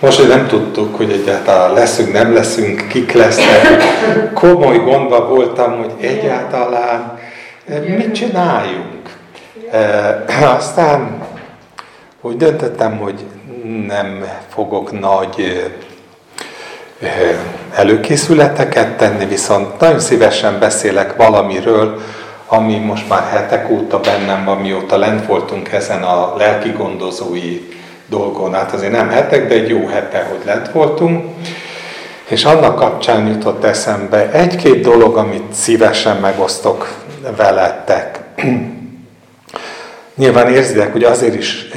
Most, hogy nem tudtuk, hogy egyáltalán leszünk, nem leszünk, kik lesznek, komoly gondba voltam, hogy egyáltalán eh, mit csináljunk. E, aztán úgy döntöttem, hogy nem fogok nagy eh, előkészületeket tenni, viszont nagyon szívesen beszélek valamiről, ami most már hetek óta bennem van, mióta lent voltunk ezen a lelki gondozói dolgon. Hát azért nem hetek, de egy jó hete, hogy lent voltunk. És annak kapcsán jutott eszembe egy-két dolog, amit szívesen megosztok veletek. Nyilván érzitek, hogy azért is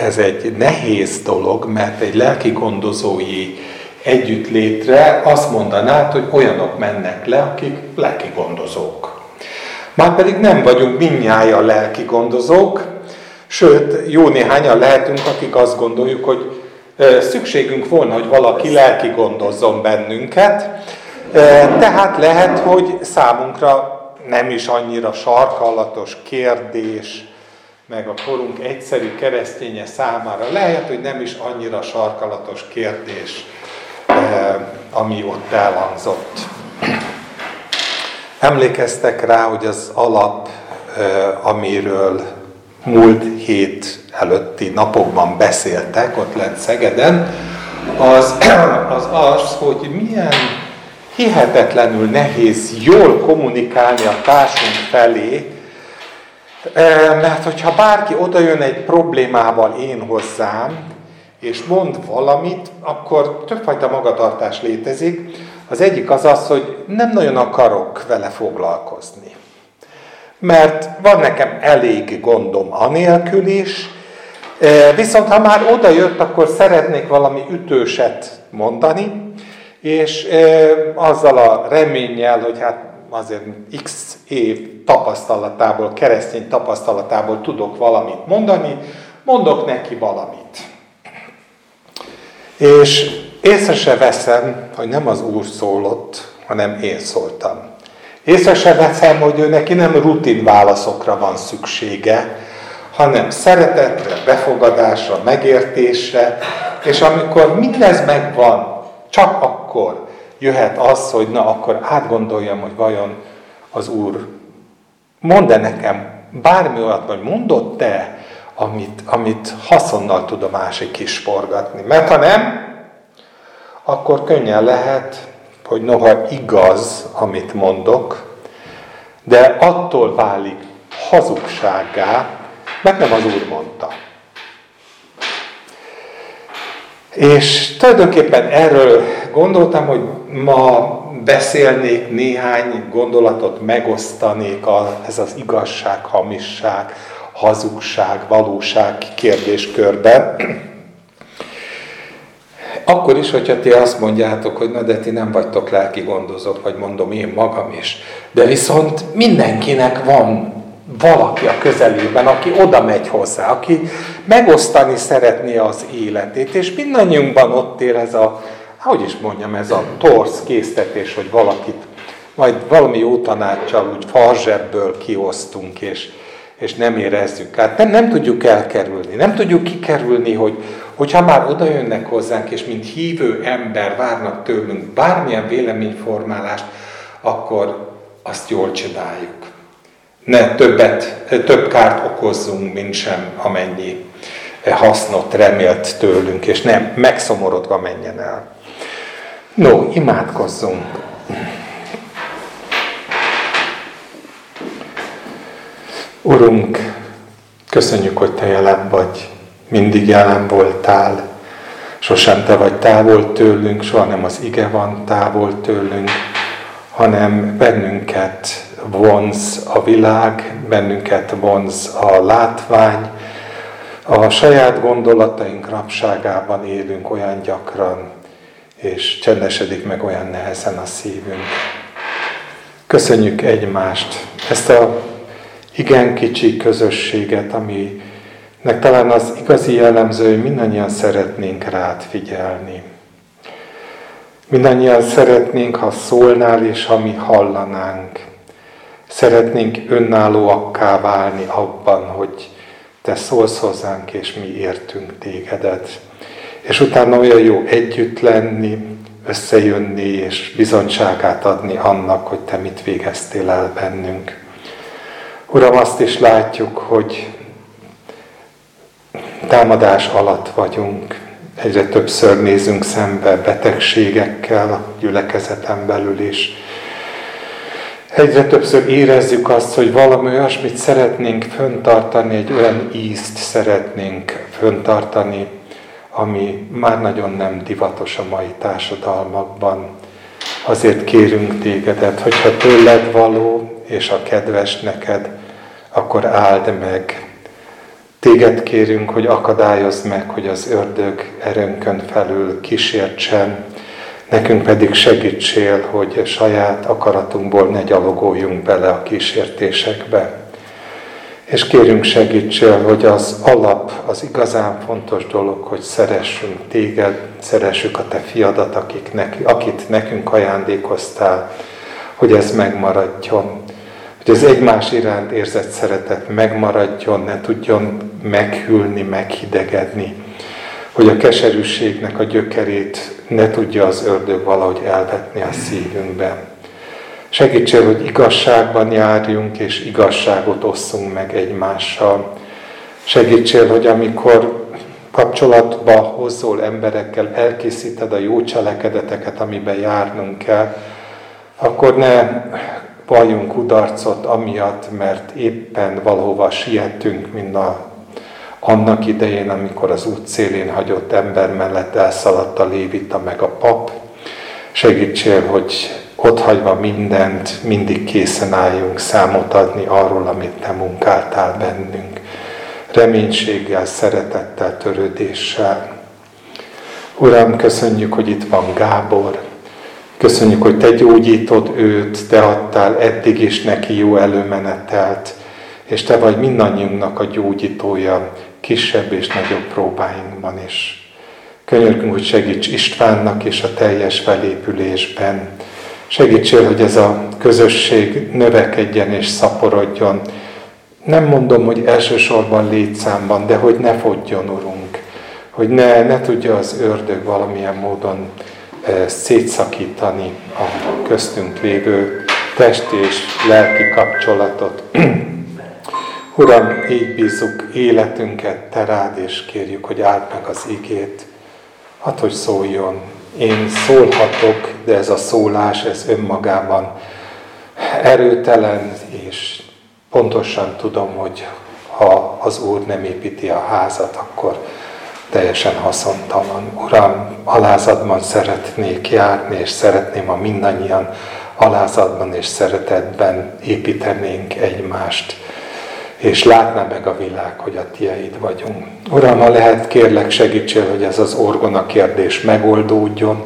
ez egy nehéz dolog, mert egy lelki gondozói együttlétre azt mondanád, hogy olyanok mennek le, akik lelki gondozók. Már pedig nem vagyunk minnyáján lelki gondozók, sőt, jó néhányan lehetünk, akik azt gondoljuk, hogy szükségünk volna, hogy valaki lelki gondozzon bennünket, tehát lehet, hogy számunkra nem is annyira sarkallatos kérdés, meg a korunk egyszerű kereszténye számára lehet, hogy nem is annyira sarkalatos kérdés, ami ott elhangzott. Emlékeztek rá, hogy az alap, amiről múlt hét előtti napokban beszéltek, ott lent Szegeden, az az, az hogy milyen hihetetlenül nehéz jól kommunikálni a társunk felé, mert hogyha bárki odajön egy problémával én hozzám, és mond valamit, akkor többfajta magatartás létezik. Az egyik az az, hogy nem nagyon akarok vele foglalkozni. Mert van nekem elég gondom anélkül is, viszont ha már oda jött, akkor szeretnék valami ütőset mondani, és azzal a reménnyel, hogy hát azért x év tapasztalatából, keresztény tapasztalatából tudok valamit mondani, mondok neki valamit. És észre se veszem, hogy nem az Úr szólott, hanem én szóltam. Észre se veszem, hogy ő neki nem rutin válaszokra van szüksége, hanem szeretetre, befogadásra, megértésre, és amikor mindez megvan, csak akkor jöhet az, hogy na akkor átgondoljam, hogy vajon az Úr mond-e nekem bármi olyat, vagy mondott te, amit, amit haszonnal tud a másik is forgatni. Mert ha nem, akkor könnyen lehet, hogy noha igaz, amit mondok, de attól válik hazugsággá, mert nem az Úr mondta. És tulajdonképpen erről gondoltam, hogy ma beszélnék néhány gondolatot, megosztanék a, ez az igazság, hamisság, hazugság, valóság kérdéskörben. Akkor is, hogyha ti azt mondjátok, hogy na de ti nem vagytok lelki gondozók, vagy mondom én magam is. De viszont mindenkinek van valaki a közelében, aki oda megy hozzá, aki megosztani szeretné az életét, és mindannyiunkban ott él ez a, hogy is mondjam, ez a torsz késztetés, hogy valakit majd valami jó tanácssal úgy farzsebből kiosztunk, és, és nem érezzük át. Nem, nem tudjuk elkerülni, nem tudjuk kikerülni, hogy hogyha már oda jönnek hozzánk, és mint hívő ember várnak tőlünk bármilyen véleményformálást, akkor azt jól csináljuk ne többet, több kárt okozzunk, mint sem amennyi hasznot remélt tőlünk, és nem megszomorodva menjen el. No, imádkozzunk. Urunk, köszönjük, hogy Te jelen vagy, mindig jelen voltál, sosem Te vagy távol tőlünk, soha nem az ige van távol tőlünk, hanem bennünket vonz a világ, bennünket vonz a látvány, a saját gondolataink rapságában élünk olyan gyakran, és csendesedik meg olyan nehezen a szívünk. Köszönjük egymást, ezt a igen kicsi közösséget, aminek talán az igazi jellemző, hogy mindannyian szeretnénk rád figyelni. Mindannyian szeretnénk, ha szólnál, és ha mi hallanánk. Szeretnénk önállóakká válni abban, hogy Te szólsz hozzánk, és mi értünk Tégedet. És utána olyan jó együtt lenni, összejönni és bizonyságát adni annak, hogy Te mit végeztél el bennünk. Uram, azt is látjuk, hogy támadás alatt vagyunk, egyre többször nézünk szembe betegségekkel a gyülekezeten belül is. Egyre többször érezzük azt, hogy valami olyasmit szeretnénk föntartani, egy olyan ízt szeretnénk föntartani, ami már nagyon nem divatos a mai társadalmakban. Azért kérünk tégedet, hogyha tőled való és a kedves neked, akkor áld meg. Téged kérünk, hogy akadályozd meg, hogy az ördög erőnkön felül kísértsen, nekünk pedig segítsél, hogy saját akaratunkból ne gyalogoljunk bele a kísértésekbe. És kérünk segítsél, hogy az alap, az igazán fontos dolog, hogy szeressünk téged, szeressük a te fiadat, akik neki, akit nekünk ajándékoztál, hogy ez megmaradjon. Hogy az egymás iránt érzett szeretet megmaradjon, ne tudjon meghűlni, meghidegedni. Hogy a keserűségnek a gyökerét ne tudja az ördög valahogy elvetni a szívünkben. Segítsél, hogy igazságban járjunk, és igazságot osszunk meg egymással. Segítsél, hogy amikor kapcsolatba hozzól emberekkel, elkészíted a jó cselekedeteket, amiben járnunk kell, akkor ne valljunk kudarcot amiatt, mert éppen valahova sietünk, mint a, annak idején, amikor az út hagyott ember mellett elszaladt a lévita meg a pap. Segítsél, hogy ott hagyva mindent, mindig készen álljunk számot adni arról, amit Te munkáltál bennünk. Reménységgel, szeretettel, törődéssel. Uram, köszönjük, hogy itt van Gábor. Köszönjük, hogy Te gyógyítod őt, Te adtál eddig is neki jó előmenetelt, és Te vagy mindannyiunknak a gyógyítója, kisebb és nagyobb próbáinkban is. Könyörgünk, hogy segíts Istvánnak és a teljes felépülésben, Segítsél, hogy ez a közösség növekedjen és szaporodjon. Nem mondom, hogy elsősorban létszámban, de hogy ne fogjon, Urunk. Hogy ne, ne tudja az ördög valamilyen módon szétszakítani a köztünk lévő testi és lelki kapcsolatot. Uram, így bízunk életünket te rád, és kérjük, hogy áld meg az igét. Hát, hogy szóljon én szólhatok, de ez a szólás, ez önmagában erőtelen, és pontosan tudom, hogy ha az Úr nem építi a házat, akkor teljesen haszontalan. Uram, alázatban szeretnék járni, és szeretném, ha mindannyian alázatban és szeretetben építenénk egymást és látná meg a világ, hogy a tieid vagyunk. Uram, ha lehet, kérlek segítsél, hogy ez az orgona kérdés megoldódjon.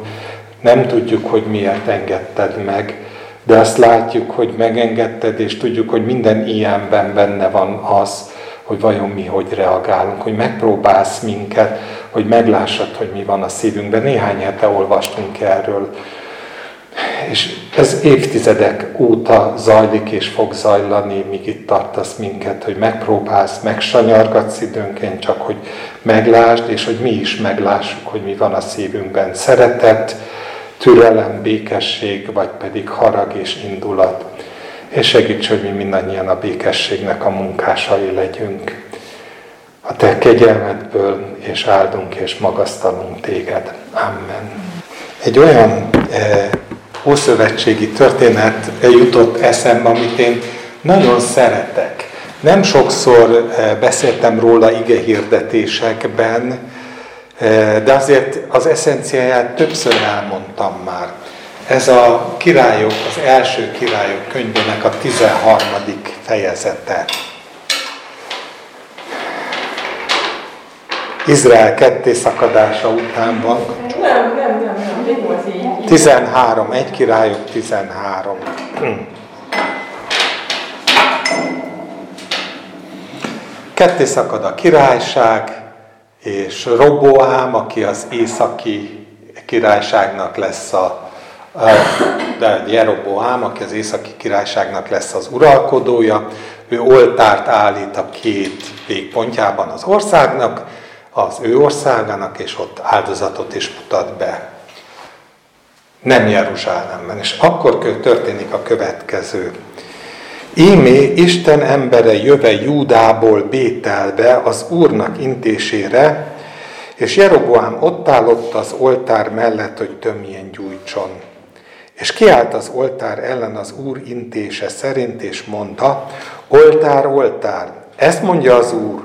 Nem tudjuk, hogy miért engedted meg, de azt látjuk, hogy megengedted, és tudjuk, hogy minden ilyenben benne van az, hogy vajon mi hogy reagálunk, hogy megpróbálsz minket, hogy meglássad, hogy mi van a szívünkben. Néhány hete olvastunk erről, és ez évtizedek óta zajlik és fog zajlani, míg itt tartasz minket, hogy megpróbálsz, megsanyargatsz időnként, csak hogy meglásd, és hogy mi is meglássuk, hogy mi van a szívünkben. Szeretet, türelem, békesség, vagy pedig harag és indulat. És segíts, hogy mi mindannyian a békességnek a munkásai legyünk. A Te kegyelmedből, és áldunk és magasztalunk Téged. Amen. Egy olyan eh, ószövetségi történet jutott eszembe, amit én nagyon szeretek. Nem sokszor eh, beszéltem róla ige hirdetésekben, eh, de azért az eszenciáját többször elmondtam már. Ez a királyok, az első királyok könyvének a 13. fejezete. Izrael ketté szakadása után van. Nem, nem, nem, nem. 13, egy királyok 13. Ketté szakad a királyság, és Roboám, aki az északi királyságnak lesz a, de Jeroboám, aki az északi királyságnak lesz az uralkodója, ő oltárt állít a két végpontjában az országnak, az ő országának, és ott áldozatot is mutat be. Nem Jeruzsálemben. És akkor történik a következő. Ímé Isten embere jöve Júdából Bételbe az Úrnak intésére, és Jeroboám ott állott az oltár mellett, hogy tömjén gyújtson. És kiállt az oltár ellen az Úr intése szerint, és mondta, oltár, oltár, ezt mondja az Úr,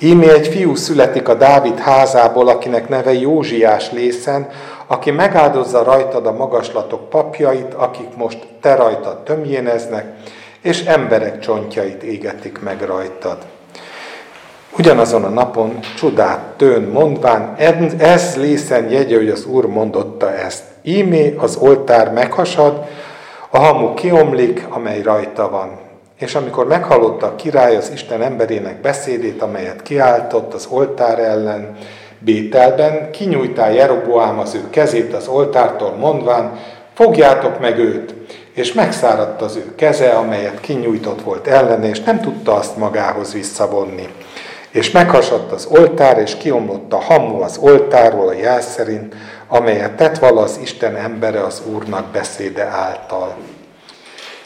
Ímé egy fiú születik a Dávid házából, akinek neve Józsiás lészen, aki megáldozza rajtad a magaslatok papjait, akik most te rajtad tömjéneznek, és emberek csontjait égetik meg rajtad. Ugyanazon a napon csodát tőn mondván, ez lészen jegye, hogy az Úr mondotta ezt. Ímé az oltár meghasad, a hamu kiomlik, amely rajta van. És amikor meghallotta a király az Isten emberének beszédét, amelyet kiáltott az oltár ellen, Bételben, kinyújtál Jeroboám az ő kezét az oltártól, mondván, fogjátok meg őt, és megszáradt az ő keze, amelyet kinyújtott volt ellen, és nem tudta azt magához visszavonni. És meghasadt az oltár, és kiomlott a hamu az oltárról a jelsz szerint, amelyet tett vala az Isten embere az Úrnak beszéde által.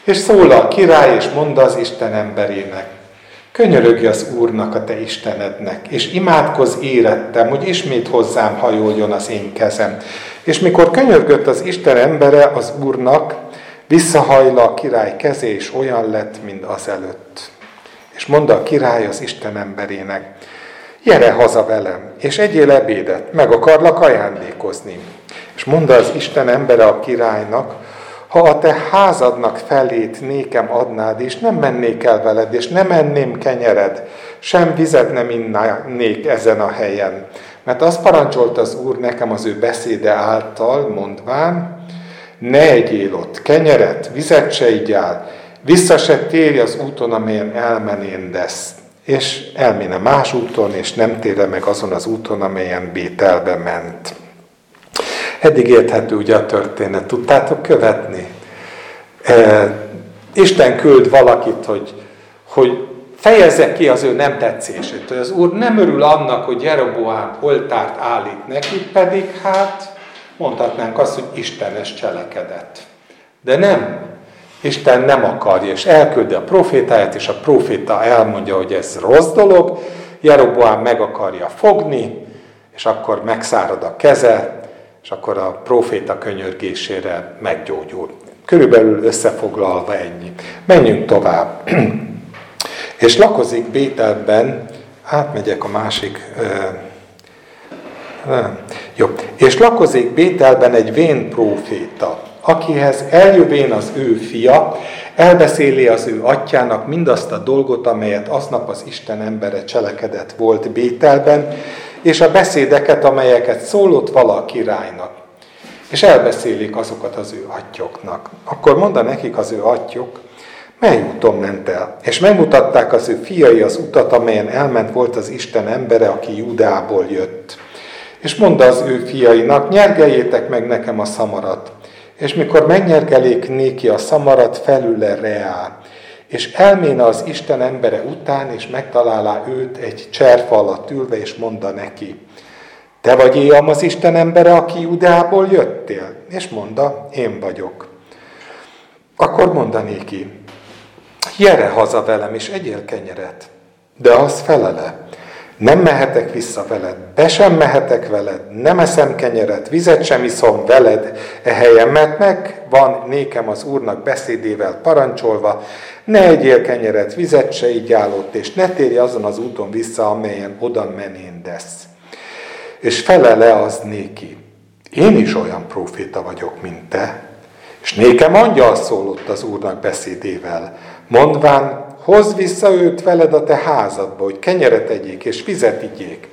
És szól a király, és mondta az Isten emberének, könyörögj az Úrnak, a te Istenednek, és imádkozz érettem, hogy ismét hozzám hajoljon az én kezem. És mikor könyörgött az Isten embere az Úrnak, visszahajla a király kezé, és olyan lett, mint az előtt. És mondta a király az Isten emberének, gyere haza velem, és egyél ebédet, meg akarlak ajándékozni. És mondta az Isten embere a királynak, ha a te házadnak felét nékem adnád, és nem mennék el veled, és nem enném kenyered, sem vizet nem innék ezen a helyen. Mert azt parancsolt az Úr nekem az ő beszéde által, mondván, ne egyél ott kenyeret, vizet se igyál, vissza se térj az úton, amelyen elmenéndesz. És elméne más úton, és nem térje meg azon az úton, amelyen Bételbe ment. Eddig érthető ugye a történet, tudtátok követni? E, Isten küld valakit, hogy, hogy fejezze ki az ő nem tetszését. Az Úr nem örül annak, hogy Jeroboám oltárt állít neki, pedig hát mondhatnánk azt, hogy Istenes cselekedett. De nem. Isten nem akarja, és elküldi a profétáját, és a proféta elmondja, hogy ez rossz dolog, Jeroboám meg akarja fogni, és akkor megszárad a keze, és akkor a proféta könyörgésére meggyógyul. Körülbelül összefoglalva ennyi. Menjünk tovább. és lakozik Bételben, átmegyek a másik jó. És lakozik Bételben egy vén próféta, akihez eljövén az ő fia, elbeszéli az ő atyának mindazt a dolgot, amelyet aznap az Isten embere cselekedett volt Bételben, és a beszédeket, amelyeket szólott vala a királynak. És elbeszélik azokat az ő atyoknak. Akkor mondta nekik az ő atyok, mely úton ment el? És megmutatták az ő fiai az utat, amelyen elment volt az Isten embere, aki Judából jött. És mondta az ő fiainak, nyergeljétek meg nekem a szamarat. És mikor megnyergelék néki a szamarat, felüle reál. És elméne az Isten embere után, és megtalálá őt egy cserfa alatt ülve, és mondta neki, te vagy éjam az Isten embere, aki Judából jöttél? És mondta, én vagyok. Akkor mondanéki, gyere haza velem, és egyél kenyeret. De az felele, nem mehetek vissza veled, be sem mehetek veled, nem eszem kenyeret, vizet sem iszom veled e helyen, mert meg van nékem az Úrnak beszédével parancsolva, ne egyél kenyeret, vizet se így állott, és ne térj azon az úton vissza, amelyen oda menéndesz. És felele az néki, én is olyan proféta vagyok, mint te, és nékem angyal szólott az Úrnak beszédével, mondván, hozz vissza őt veled a te házadba, hogy kenyeret egyék és vizet igyék.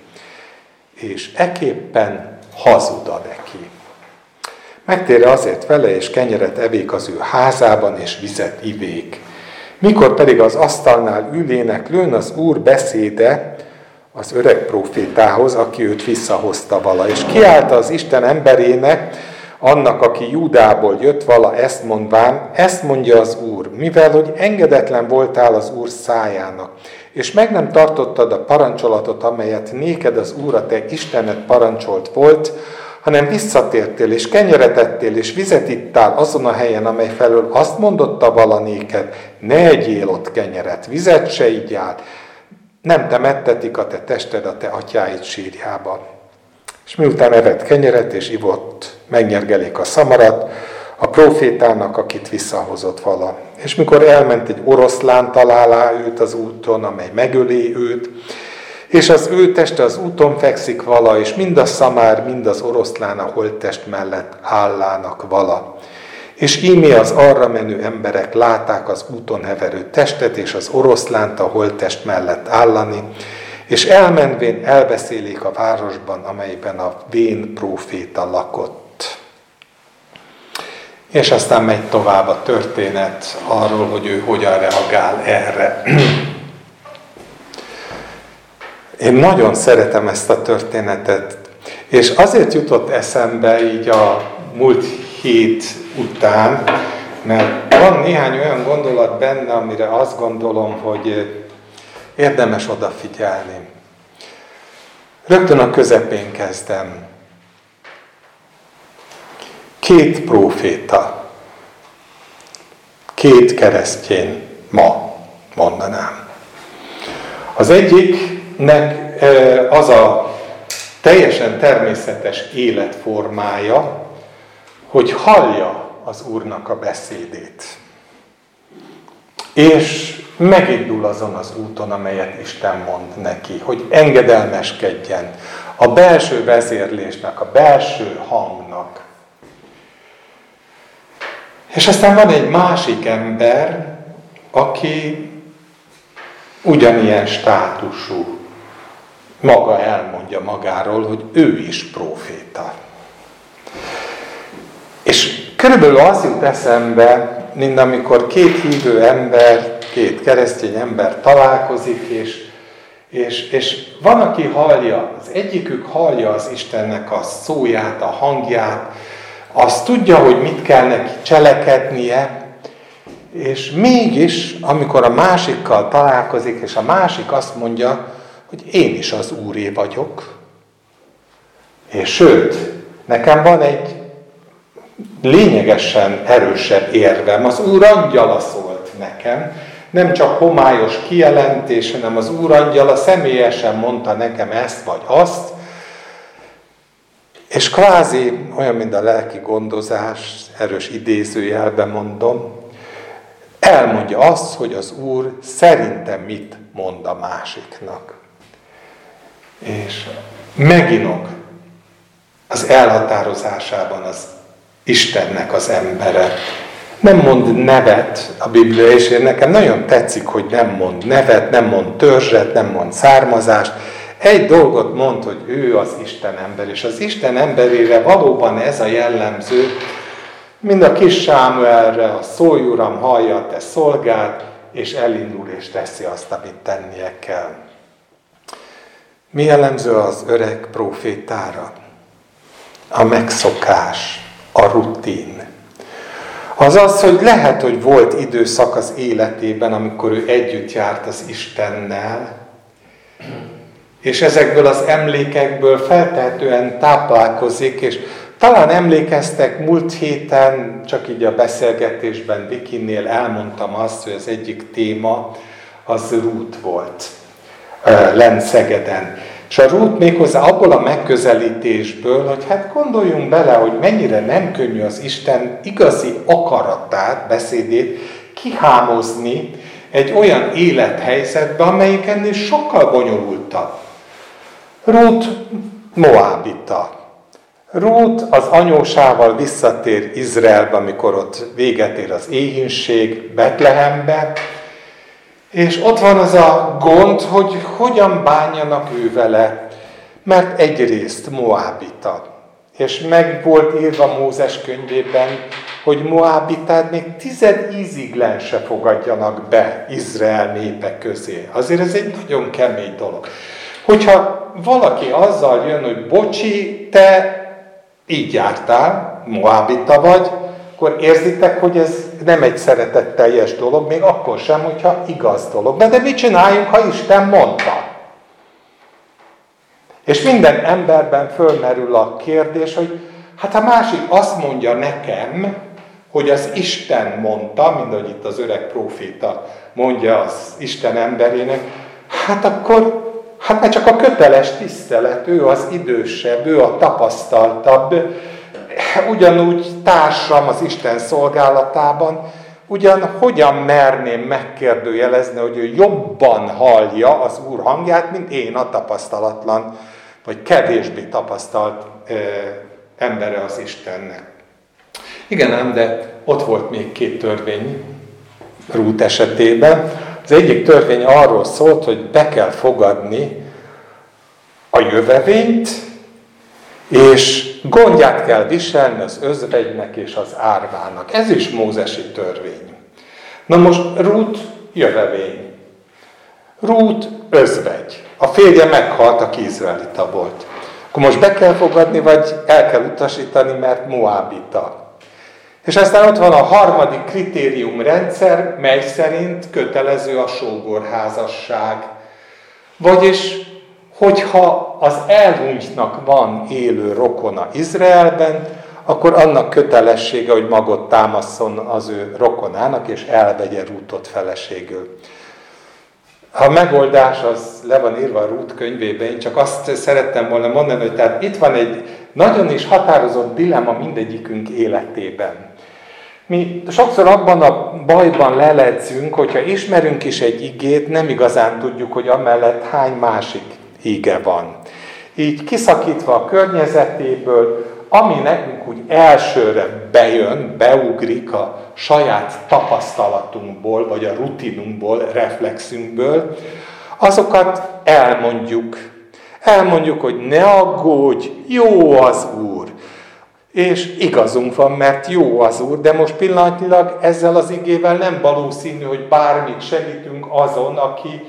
És eképpen hazuda neki. Megtérje azért vele, és kenyeret evék az ő házában, és vizet ivék. Mikor pedig az asztalnál ülének, lőn az Úr beszéde az öreg profétához, aki őt visszahozta vala, és kiállta az Isten emberének, annak, aki Júdából jött vala ezt mondván, ezt mondja az Úr, mivel hogy engedetlen voltál az Úr szájának, és meg nem tartottad a parancsolatot, amelyet néked az Úr a te Istened parancsolt volt, hanem visszatértél, és kenyeret ettél, és vizet ittál azon a helyen, amely felől azt mondotta vala néked, ne egyél ott kenyeret, vizet se igyál, nem temettetik a te tested a te atyáid sírjába. És miután evett kenyeret és ivott, megnyergelik a szamarat, a profétának, akit visszahozott vala. És mikor elment egy oroszlán, találá őt az úton, amely megöli őt, és az ő teste az úton fekszik vala, és mind a szamár, mind az oroszlán a holttest mellett állának vala. És ímé az arra menő emberek látták az úton heverő testet, és az oroszlánt a holttest mellett állani, és elmenvén elbeszélik a városban, amelyben a vén próféta lakott. És aztán megy tovább a történet arról, hogy ő hogyan reagál erre. Én nagyon szeretem ezt a történetet, és azért jutott eszembe így a múlt hét után, mert van néhány olyan gondolat benne, amire azt gondolom, hogy érdemes odafigyelni. Rögtön a közepén kezdem. Két próféta, két keresztjén ma mondanám. Az egyiknek az a teljesen természetes életformája, hogy hallja az Úrnak a beszédét. És megindul azon az úton, amelyet Isten mond neki, hogy engedelmeskedjen a belső vezérlésnek, a belső hangnak. És aztán van egy másik ember, aki ugyanilyen státusú, maga elmondja magáról, hogy ő is proféta. És körülbelül az jut eszembe, mint amikor két hívő ember, két keresztény ember találkozik, és, és, és van, aki hallja, az egyikük hallja az Istennek a szóját, a hangját, azt tudja, hogy mit kell neki cselekednie, és mégis, amikor a másikkal találkozik, és a másik azt mondja, hogy én is az Úré vagyok, és sőt, nekem van egy lényegesen erősebb érvem. Az Úr angyala szólt nekem, nem csak homályos kijelentés, hanem az Úr angyala személyesen mondta nekem ezt vagy azt, és kvázi olyan, mint a lelki gondozás, erős idézőjelben mondom, elmondja azt, hogy az Úr szerintem mit mond a másiknak. És meginok az elhatározásában az Istennek az embere. Nem mond nevet a Biblia, és én nekem nagyon tetszik, hogy nem mond nevet, nem mond törzset, nem mond származást. Egy dolgot mond, hogy ő az Isten ember, és az Isten emberére valóban ez a jellemző, mind a kis Sámuelre, a szólj uram, hallja te szolgád, és elindul és teszi azt, amit tennie kell. Mi jellemző az öreg profétára? A megszokás a rutin. Az az, hogy lehet, hogy volt időszak az életében, amikor ő együtt járt az Istennel, és ezekből az emlékekből feltehetően táplálkozik, és talán emlékeztek, múlt héten, csak így a beszélgetésben Vikinél elmondtam azt, hogy az egyik téma az rút volt, Lent Szegeden. És a Ruth méghozzá abból a megközelítésből, hogy hát gondoljunk bele, hogy mennyire nem könnyű az Isten igazi akaratát, beszédét kihámozni egy olyan élethelyzetbe, amelyik ennél sokkal bonyolultabb. Ruth Moabita. Ruth az anyósával visszatér Izraelbe, amikor ott véget ér az éhínség Betlehembe, és ott van az a gond, hogy hogyan bánjanak ő vele, mert egyrészt Moábita. És meg volt írva Mózes könyvében, hogy Moábitát még tized íziglen se fogadjanak be Izrael népe közé. Azért ez egy nagyon kemény dolog. Hogyha valaki azzal jön, hogy bocsi, te így jártál, Moábita vagy, akkor érzitek, hogy ez nem egy szeretetteljes dolog, még akkor sem, hogyha igaz dolog. De, de mit csináljunk, ha Isten mondta? És minden emberben fölmerül a kérdés, hogy hát a másik azt mondja nekem, hogy az Isten mondta, mint ahogy itt az öreg proféta mondja az Isten emberének, hát akkor Hát mert csak a köteles tisztelet, ő az idősebb, ő a tapasztaltabb, ugyanúgy társam az Isten szolgálatában, ugyan hogyan merném megkérdőjelezni, hogy ő jobban hallja az Úr hangját, mint én a tapasztalatlan, vagy kevésbé tapasztalt ö, embere az Istennek. Igen ám, de ott volt még két törvény Rút esetében. Az egyik törvény arról szólt, hogy be kell fogadni a jövevényt, és gondját kell viselni az özvegynek és az árvának. Ez is mózesi törvény. Na most Rút jövevény. Rút özvegy. A férje meghalt, aki izraelita volt. Akkor most be kell fogadni, vagy el kell utasítani, mert Moabita. És aztán ott van a harmadik kritériumrendszer, mely szerint kötelező a sógorházasság. Vagyis, hogyha az elhunytnak van élő rokona Izraelben, akkor annak kötelessége, hogy magot támaszon az ő rokonának, és elvegye rútot feleségül. A megoldás az le van írva a Rút könyvében, én csak azt szerettem volna mondani, hogy tehát itt van egy nagyon is határozott dilemma mindegyikünk életében. Mi sokszor abban a bajban leledzünk, hogyha ismerünk is egy igét, nem igazán tudjuk, hogy amellett hány másik ige van. Így kiszakítva a környezetéből, ami nekünk úgy elsőre bejön, beugrik a saját tapasztalatunkból, vagy a rutinunkból, reflexünkből, azokat elmondjuk. Elmondjuk, hogy ne aggódj, jó az Úr. És igazunk van, mert jó az Úr, de most pillanatnyilag ezzel az igével nem valószínű, hogy bármit segítünk azon, aki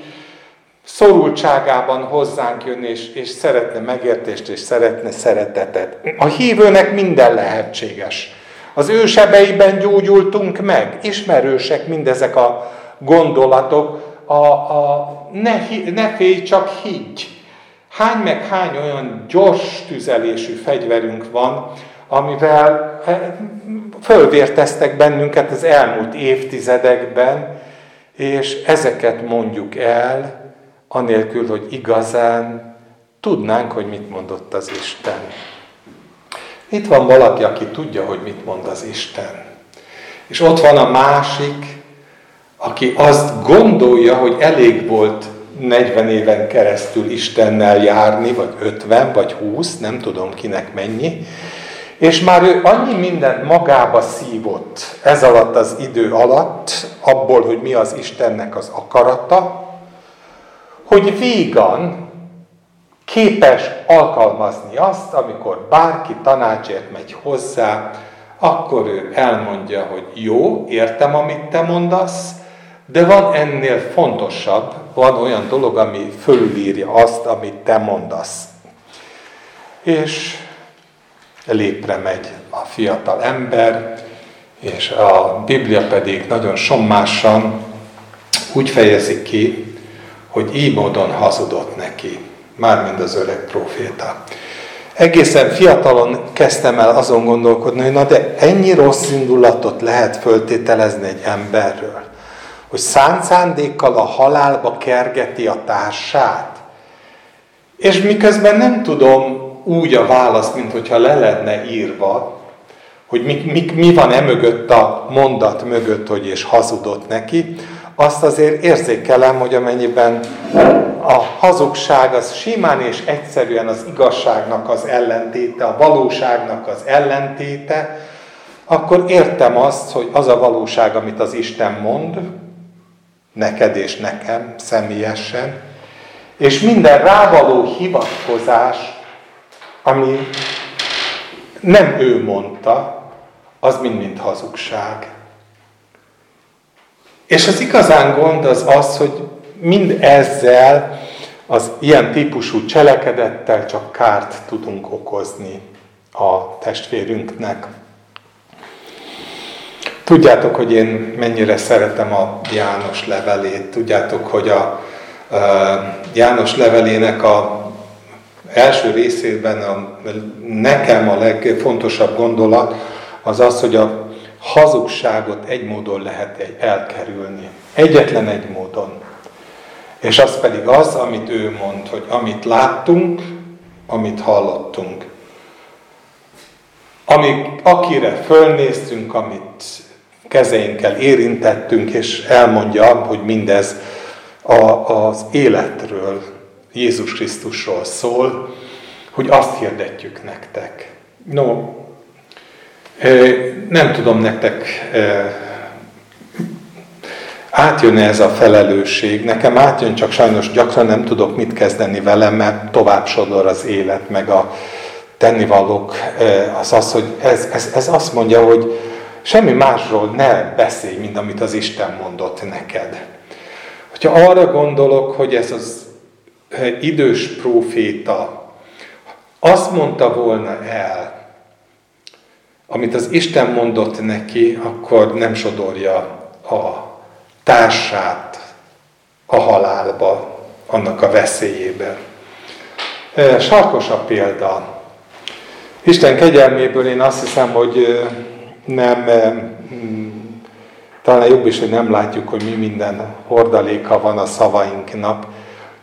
szorultságában hozzánk jön, és, és szeretne megértést, és szeretne szeretetet. A hívőnek minden lehetséges. Az ő sebeiben gyógyultunk meg, ismerősek mindezek a gondolatok, a, a, ne, ne félj, csak higgy. Hány meg hány olyan gyors tüzelésű fegyverünk van, amivel eh, fölvérteztek bennünket az elmúlt évtizedekben, és ezeket mondjuk el, anélkül, hogy igazán tudnánk, hogy mit mondott az Isten. Itt van valaki, aki tudja, hogy mit mond az Isten. És ott van a másik, aki azt gondolja, hogy elég volt 40 éven keresztül Istennel járni, vagy 50, vagy 20, nem tudom kinek mennyi, és már ő annyi mindent magába szívott ez alatt az idő alatt, abból, hogy mi az Istennek az akarata, hogy vígan képes alkalmazni azt, amikor bárki tanácsért megy hozzá, akkor ő elmondja, hogy jó, értem, amit te mondasz, de van ennél fontosabb, van olyan dolog, ami fölülírja azt, amit te mondasz. És lépre megy a fiatal ember, és a Biblia pedig nagyon sommásan úgy fejezi ki, hogy így módon hazudott neki, mármint az öreg proféta. Egészen fiatalon kezdtem el azon gondolkodni, hogy na de ennyi rossz indulatot lehet föltételezni egy emberről, hogy szánt szándékkal a halálba kergeti a társát. És miközben nem tudom úgy a válasz, mint hogyha le lenne írva, hogy mi, mi, mi van e mögött a mondat mögött, hogy és hazudott neki, azt azért érzékelem, hogy amennyiben a hazugság az simán és egyszerűen az igazságnak az ellentéte, a valóságnak az ellentéte, akkor értem azt, hogy az a valóság, amit az Isten mond, neked és nekem személyesen, és minden rávaló hivatkozás ami nem ő mondta, az mind-mind hazugság. És az igazán gond az az, hogy mind ezzel az ilyen típusú cselekedettel csak kárt tudunk okozni a testvérünknek. Tudjátok, hogy én mennyire szeretem a János levelét. Tudjátok, hogy a, a János levelének a első részében a, nekem a legfontosabb gondolat az az, hogy a hazugságot egy módon lehet elkerülni. Egyetlen egy módon. És az pedig az, amit ő mond, hogy amit láttunk, amit hallottunk. Amik, akire fölnéztünk, amit kezeinkkel érintettünk, és elmondja, hogy mindez a, az életről, Jézus Krisztusról szól, hogy azt hirdetjük nektek. No, nem tudom nektek átjön ez a felelősség. Nekem átjön, csak sajnos gyakran nem tudok mit kezdeni velem, mert tovább sodor az élet, meg a tennivalók. Az az, hogy ez, ez, ez azt mondja, hogy semmi másról ne beszélj, mint amit az Isten mondott neked. Hogyha arra gondolok, hogy ez az idős próféta azt mondta volna el, amit az Isten mondott neki, akkor nem sodorja a társát a halálba, annak a veszélyébe. Sarkosabb példa. Isten kegyelméből én azt hiszem, hogy nem, talán jobb is, hogy nem látjuk, hogy mi minden hordaléka van a szavainknak,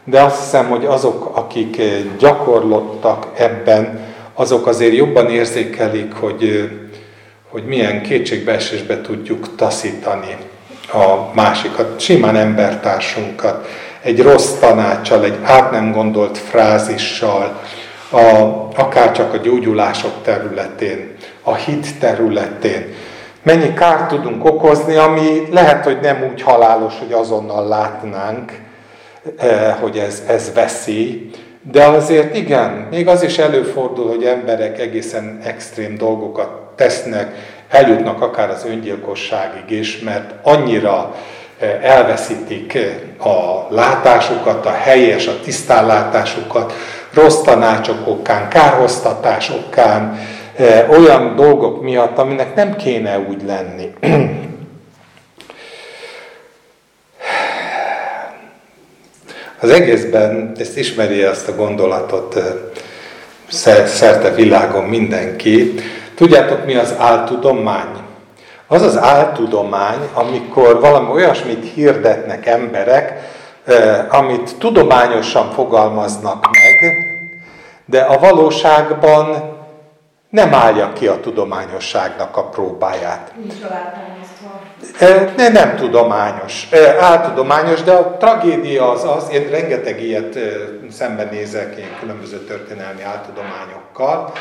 de azt hiszem, hogy azok, akik gyakorlottak ebben, azok azért jobban érzékelik, hogy, hogy milyen kétségbeesésbe tudjuk taszítani a másikat, simán embertársunkat, egy rossz tanácsal, egy át nem gondolt frázissal, a, akár csak a gyógyulások területén, a hit területén. Mennyi kárt tudunk okozni, ami lehet, hogy nem úgy halálos, hogy azonnal látnánk, eh, hogy ez, ez veszély, de azért igen, még az is előfordul, hogy emberek egészen extrém dolgokat tesznek, eljutnak akár az öngyilkosságig is, mert annyira eh, elveszítik eh, a látásukat, a helyes, a tisztánlátásukat, rossz tanácsok okán, kárhoztatás okán, eh, olyan dolgok miatt, aminek nem kéne úgy lenni. Az egészben, ezt ismeri azt a gondolatot szerte világon mindenki, Tudjátok, mi az áltudomány? Az az áltudomány, amikor valami olyasmit hirdetnek emberek, amit tudományosan fogalmaznak meg, de a valóságban nem állja ki a tudományosságnak a próbáját. Ne, nem tudományos, áltudományos, de a tragédia az az, én rengeteg ilyet szembenézek én különböző történelmi áltudományokkal,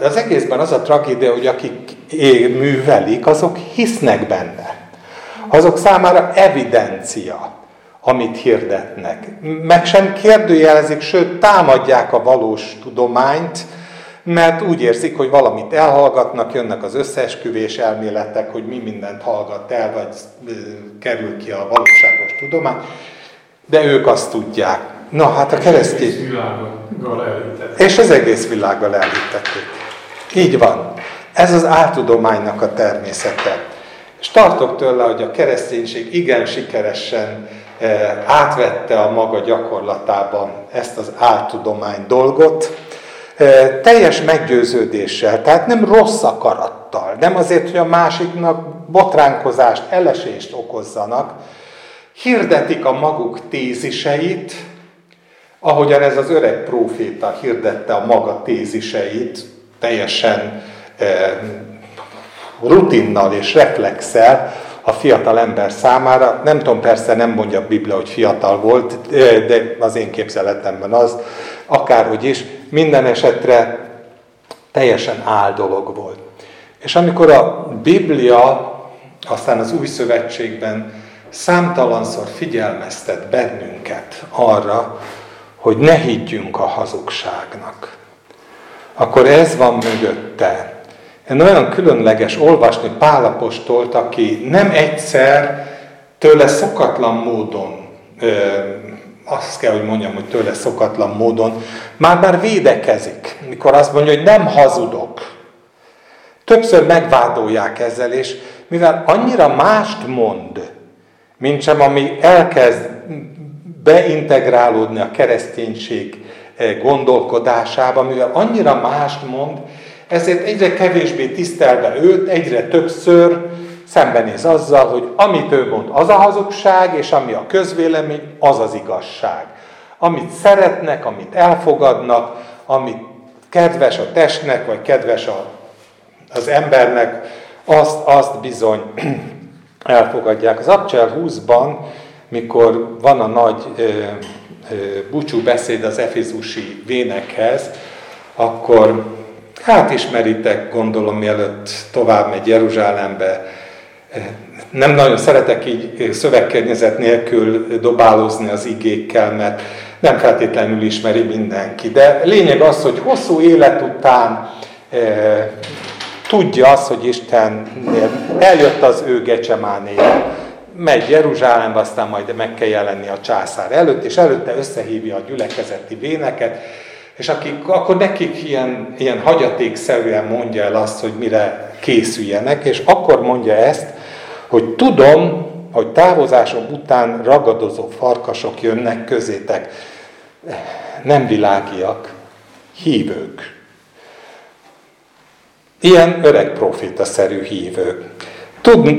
de az egészben az a tragédia, hogy akik művelik, azok hisznek benne. Azok számára evidencia, amit hirdetnek. Meg sem kérdőjelezik, sőt támadják a valós tudományt, mert úgy érzik, hogy valamit elhallgatnak, jönnek az összeesküvés elméletek, hogy mi mindent hallgat el, vagy kerül ki a valóságos tudomány, de ők azt tudják. Na hát a keresztény... És az egész világgal elhittették. Így van. Ez az áltudománynak a természete. És tartok tőle, hogy a kereszténység igen sikeresen átvette a maga gyakorlatában ezt az áltudomány dolgot, teljes meggyőződéssel, tehát nem rossz akarattal, nem azért, hogy a másiknak botránkozást, elesést okozzanak, hirdetik a maguk téziseit, ahogyan ez az öreg próféta hirdette a maga téziseit, teljesen rutinnal és reflexel a fiatal ember számára. Nem tudom, persze nem mondja a Biblia, hogy fiatal volt, de az én képzeletemben az, akárhogy is, minden esetre teljesen áldolog volt. És amikor a Biblia aztán az új szövetségben számtalanszor figyelmeztet bennünket arra, hogy ne higgyünk a hazugságnak, akkor ez van mögötte. Én olyan különleges olvasni Pálapostolt, aki nem egyszer tőle szokatlan módon azt kell, hogy mondjam, hogy tőle szokatlan módon, már-már védekezik, mikor azt mondja, hogy nem hazudok. Többször megvádolják ezzel, és mivel annyira mást mond, mint sem ami elkezd beintegrálódni a kereszténység eh, gondolkodásába, mivel annyira mást mond, ezért egyre kevésbé tisztelve őt, egyre többször szembenéz azzal, hogy amit ő mond, az a hazugság, és ami a közvélemény, az az igazság. Amit szeretnek, amit elfogadnak, amit kedves a testnek, vagy kedves a, az embernek, azt, azt bizony elfogadják. Az Abcsel 20-ban, mikor van a nagy ö, ö, búcsú beszéd az efézusi vénekhez, akkor hát ismeritek, gondolom, mielőtt tovább megy Jeruzsálembe, nem nagyon szeretek így szövegkörnyezet nélkül dobálózni az igékkel, mert nem feltétlenül ismeri mindenki. De lényeg az, hogy hosszú élet után e, tudja azt, hogy Isten eljött az ő gecsemánéja, megy Jeruzsálembe, aztán majd meg kell jelenni a császár előtt, és előtte összehívja a gyülekezeti véneket, és akik, akkor nekik ilyen, ilyen hagyatékszerűen mondja el azt, hogy mire készüljenek, és akkor mondja ezt, hogy tudom, hogy távozásom után ragadozó farkasok jönnek közétek. Nem világiak, hívők. Ilyen öreg proféta-szerű hívők.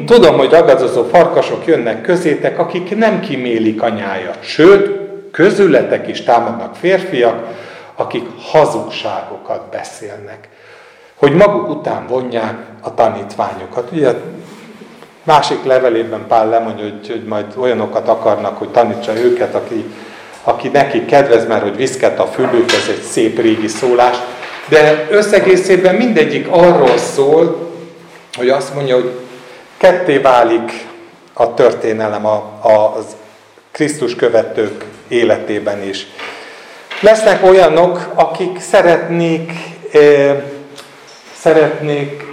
Tudom, hogy ragadozó farkasok jönnek közétek, akik nem kimélik a nyájat. Sőt, közületek is támadnak férfiak, akik hazugságokat beszélnek. Hogy maguk után vonják a tanítványokat. Ugye Másik levelében Pál lemondja, hogy, hogy majd olyanokat akarnak, hogy tanítsa őket, aki, aki neki kedvez, mert hogy viszket a fülük, ez egy szép régi szólás. De összegészében mindegyik arról szól, hogy azt mondja, hogy ketté válik a történelem a, a, az Krisztus követők életében is. Lesznek olyanok, akik szeretnék, eh, szeretnék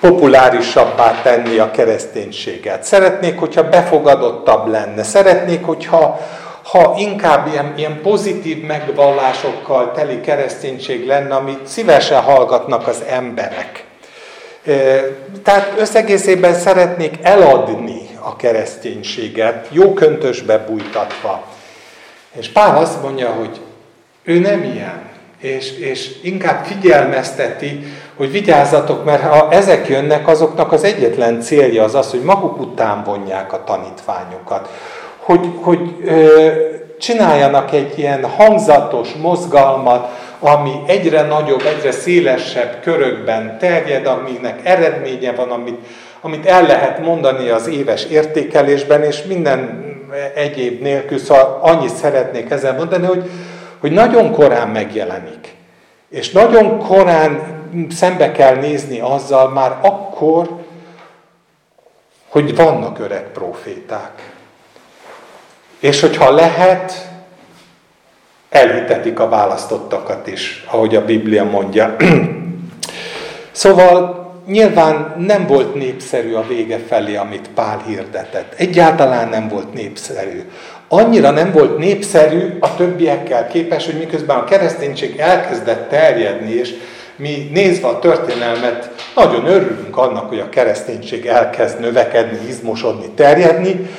populárisabbá tenni a kereszténységet. Szeretnék, hogyha befogadottabb lenne. Szeretnék, hogyha ha inkább ilyen, ilyen pozitív megvallásokkal teli kereszténység lenne, amit szívesen hallgatnak az emberek. Tehát összegészében szeretnék eladni a kereszténységet, jó köntösbe bújtatva. És Pál azt mondja, hogy ő nem ilyen, és, és inkább figyelmezteti, hogy vigyázzatok, mert ha ezek jönnek, azoknak az egyetlen célja az az, hogy maguk után vonják a tanítványokat. Hogy, hogy ö, csináljanak egy ilyen hangzatos mozgalmat, ami egyre nagyobb, egyre szélesebb körökben terjed, aminek eredménye van, amit, amit el lehet mondani az éves értékelésben, és minden egyéb nélkül, szóval annyit szeretnék ezzel mondani, hogy, hogy nagyon korán megjelenik. És nagyon korán szembe kell nézni azzal már akkor, hogy vannak öreg proféták. És hogyha lehet, elhitetik a választottakat is, ahogy a Biblia mondja. szóval nyilván nem volt népszerű a vége felé, amit Pál hirdetett. Egyáltalán nem volt népszerű. Annyira nem volt népszerű a többiekkel képes, hogy miközben a kereszténység elkezdett terjedni, és mi nézve a történelmet nagyon örülünk annak, hogy a kereszténység elkezd növekedni, izmosodni, terjedni,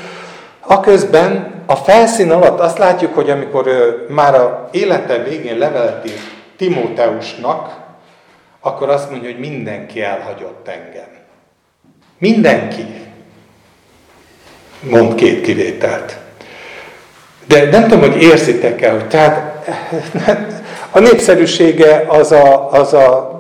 a közben a felszín alatt azt látjuk, hogy amikor már a élete végén levelet ír Timóteusnak, akkor azt mondja, hogy mindenki elhagyott engem. Mindenki. Mond két kivételt. De nem tudom, hogy érzitek-e, hogy tehát a népszerűsége az a, az a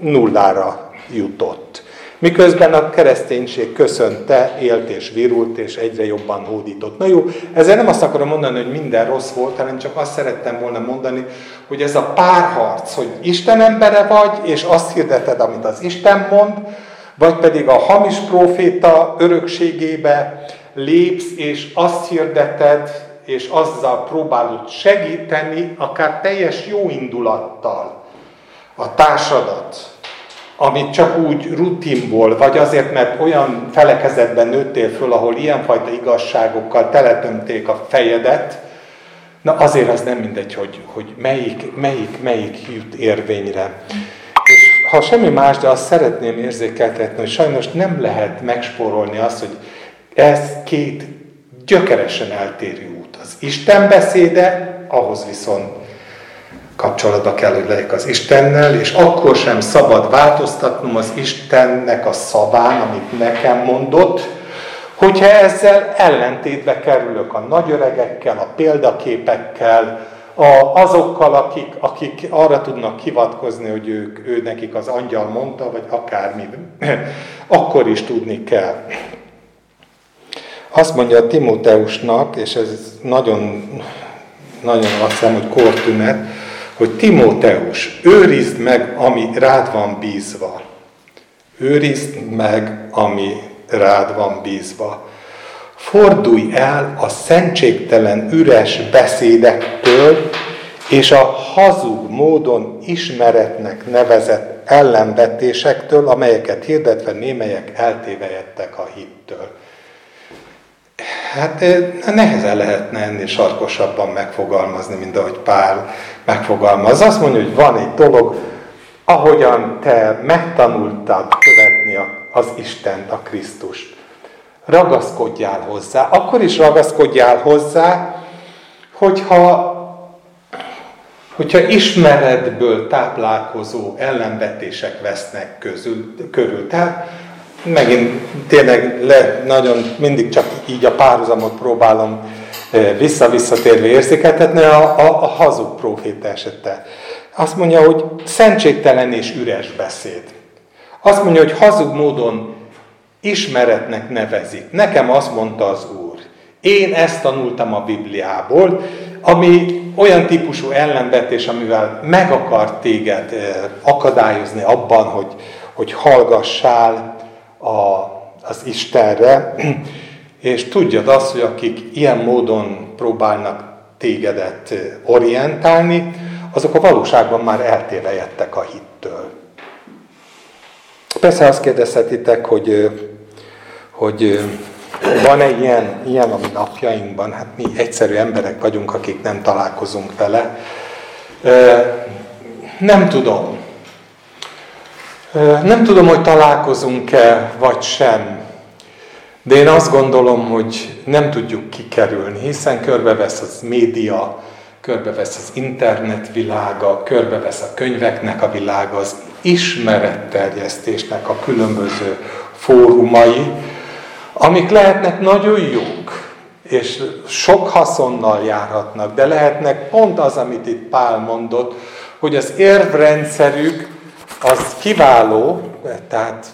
nullára jutott. Miközben a kereszténység köszönte, élt és virult, és egyre jobban hódított. Na jó, ezzel nem azt akarom mondani, hogy minden rossz volt, hanem csak azt szerettem volna mondani, hogy ez a párharc, hogy Isten embere vagy, és azt hirdeted, amit az Isten mond, vagy pedig a hamis proféta örökségébe lépsz, és azt hirdeted, és azzal próbálod segíteni, akár teljes jó indulattal a társadat, amit csak úgy rutinból, vagy azért, mert olyan felekezetben nőttél föl, ahol ilyenfajta igazságokkal teletömték a fejedet, na azért az nem mindegy, hogy, hogy melyik, melyik, melyik jut érvényre. És ha semmi más, de azt szeretném érzékeltetni, hogy sajnos nem lehet megspórolni azt, hogy ez két gyökeresen eltérő Isten beszéde, ahhoz viszont kapcsolatba kell, hogy legyek az Istennel, és akkor sem szabad változtatnom az Istennek a szaván, amit nekem mondott, hogyha ezzel ellentétbe kerülök a nagyöregekkel, a példaképekkel, a, azokkal, akik, akik arra tudnak hivatkozni, hogy ők, ő nekik az angyal mondta, vagy akármi, akkor is tudni kell. Azt mondja Timóteusnak, és ez nagyon, nagyon azt hiszem, hogy kortünet, hogy Timóteus, őrizd meg, ami rád van bízva. Őrizd meg, ami rád van bízva. Fordulj el a szentségtelen üres beszédektől, és a hazug módon ismeretnek nevezett ellenvetésektől, amelyeket hirdetve némelyek eltévejettek a hittől. Hát eh, nehezen lehetne ennél sarkosabban megfogalmazni, mint ahogy Pál megfogalmaz. Azt mondja, hogy van egy dolog, ahogyan te megtanultad követni az Istent, a Krisztust. Ragaszkodjál hozzá. Akkor is ragaszkodjál hozzá, hogyha, hogyha ismeretből táplálkozó ellenvetések vesznek közül, körül. Tehát megint tényleg le, nagyon mindig csak így a párhuzamot próbálom vissza-visszatérve érzékeltetni a, a, a hazug proféta esete. Azt mondja, hogy szentségtelen és üres beszéd. Azt mondja, hogy hazug módon ismeretnek nevezik. Nekem azt mondta az Úr. Én ezt tanultam a Bibliából, ami olyan típusú ellenvetés, amivel meg akar téged akadályozni abban, hogy, hogy hallgassál, a, az Istenre, és tudjad azt, hogy akik ilyen módon próbálnak tégedet orientálni, azok a valóságban már eltévejettek a hittől. Persze azt kérdezhetitek, hogy, hogy van-e ilyen, ilyen a mi napjainkban? Hát mi egyszerű emberek vagyunk, akik nem találkozunk vele. Nem tudom. Nem tudom, hogy találkozunk-e, vagy sem, de én azt gondolom, hogy nem tudjuk kikerülni, hiszen körbevesz az média, körbevesz az internet világa, körbevesz a könyveknek a világa, az ismeretterjesztésnek a különböző fórumai, amik lehetnek nagyon jók, és sok haszonnal járhatnak, de lehetnek pont az, amit itt Pál mondott, hogy az érvrendszerük az kiváló, tehát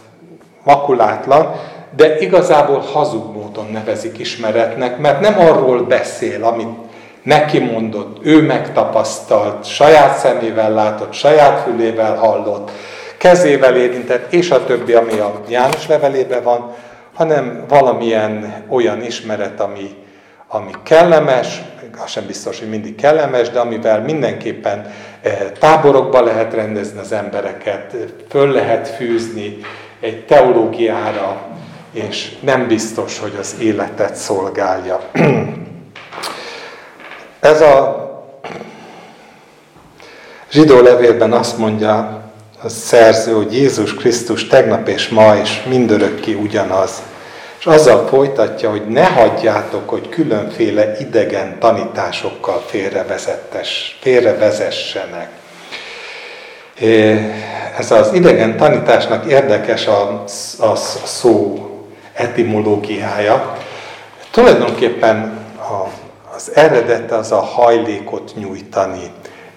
makulátlan, de igazából hazug módon nevezik ismeretnek, mert nem arról beszél, amit neki mondott, ő megtapasztalt, saját szemével látott, saját fülével hallott, kezével érintett, és a többi, ami a János levelében van, hanem valamilyen olyan ismeret, ami, ami kellemes, az sem biztos, hogy mindig kellemes, de amivel mindenképpen táborokba lehet rendezni az embereket, föl lehet fűzni egy teológiára, és nem biztos, hogy az életet szolgálja. Ez a zsidó levélben azt mondja a szerző, hogy Jézus Krisztus tegnap és ma és mindörökké ugyanaz. És azzal folytatja, hogy ne hagyjátok, hogy különféle idegen tanításokkal félrevezessenek. Ez az idegen tanításnak érdekes a, a, szó etimológiája. Tulajdonképpen a, az eredete az a hajlékot nyújtani,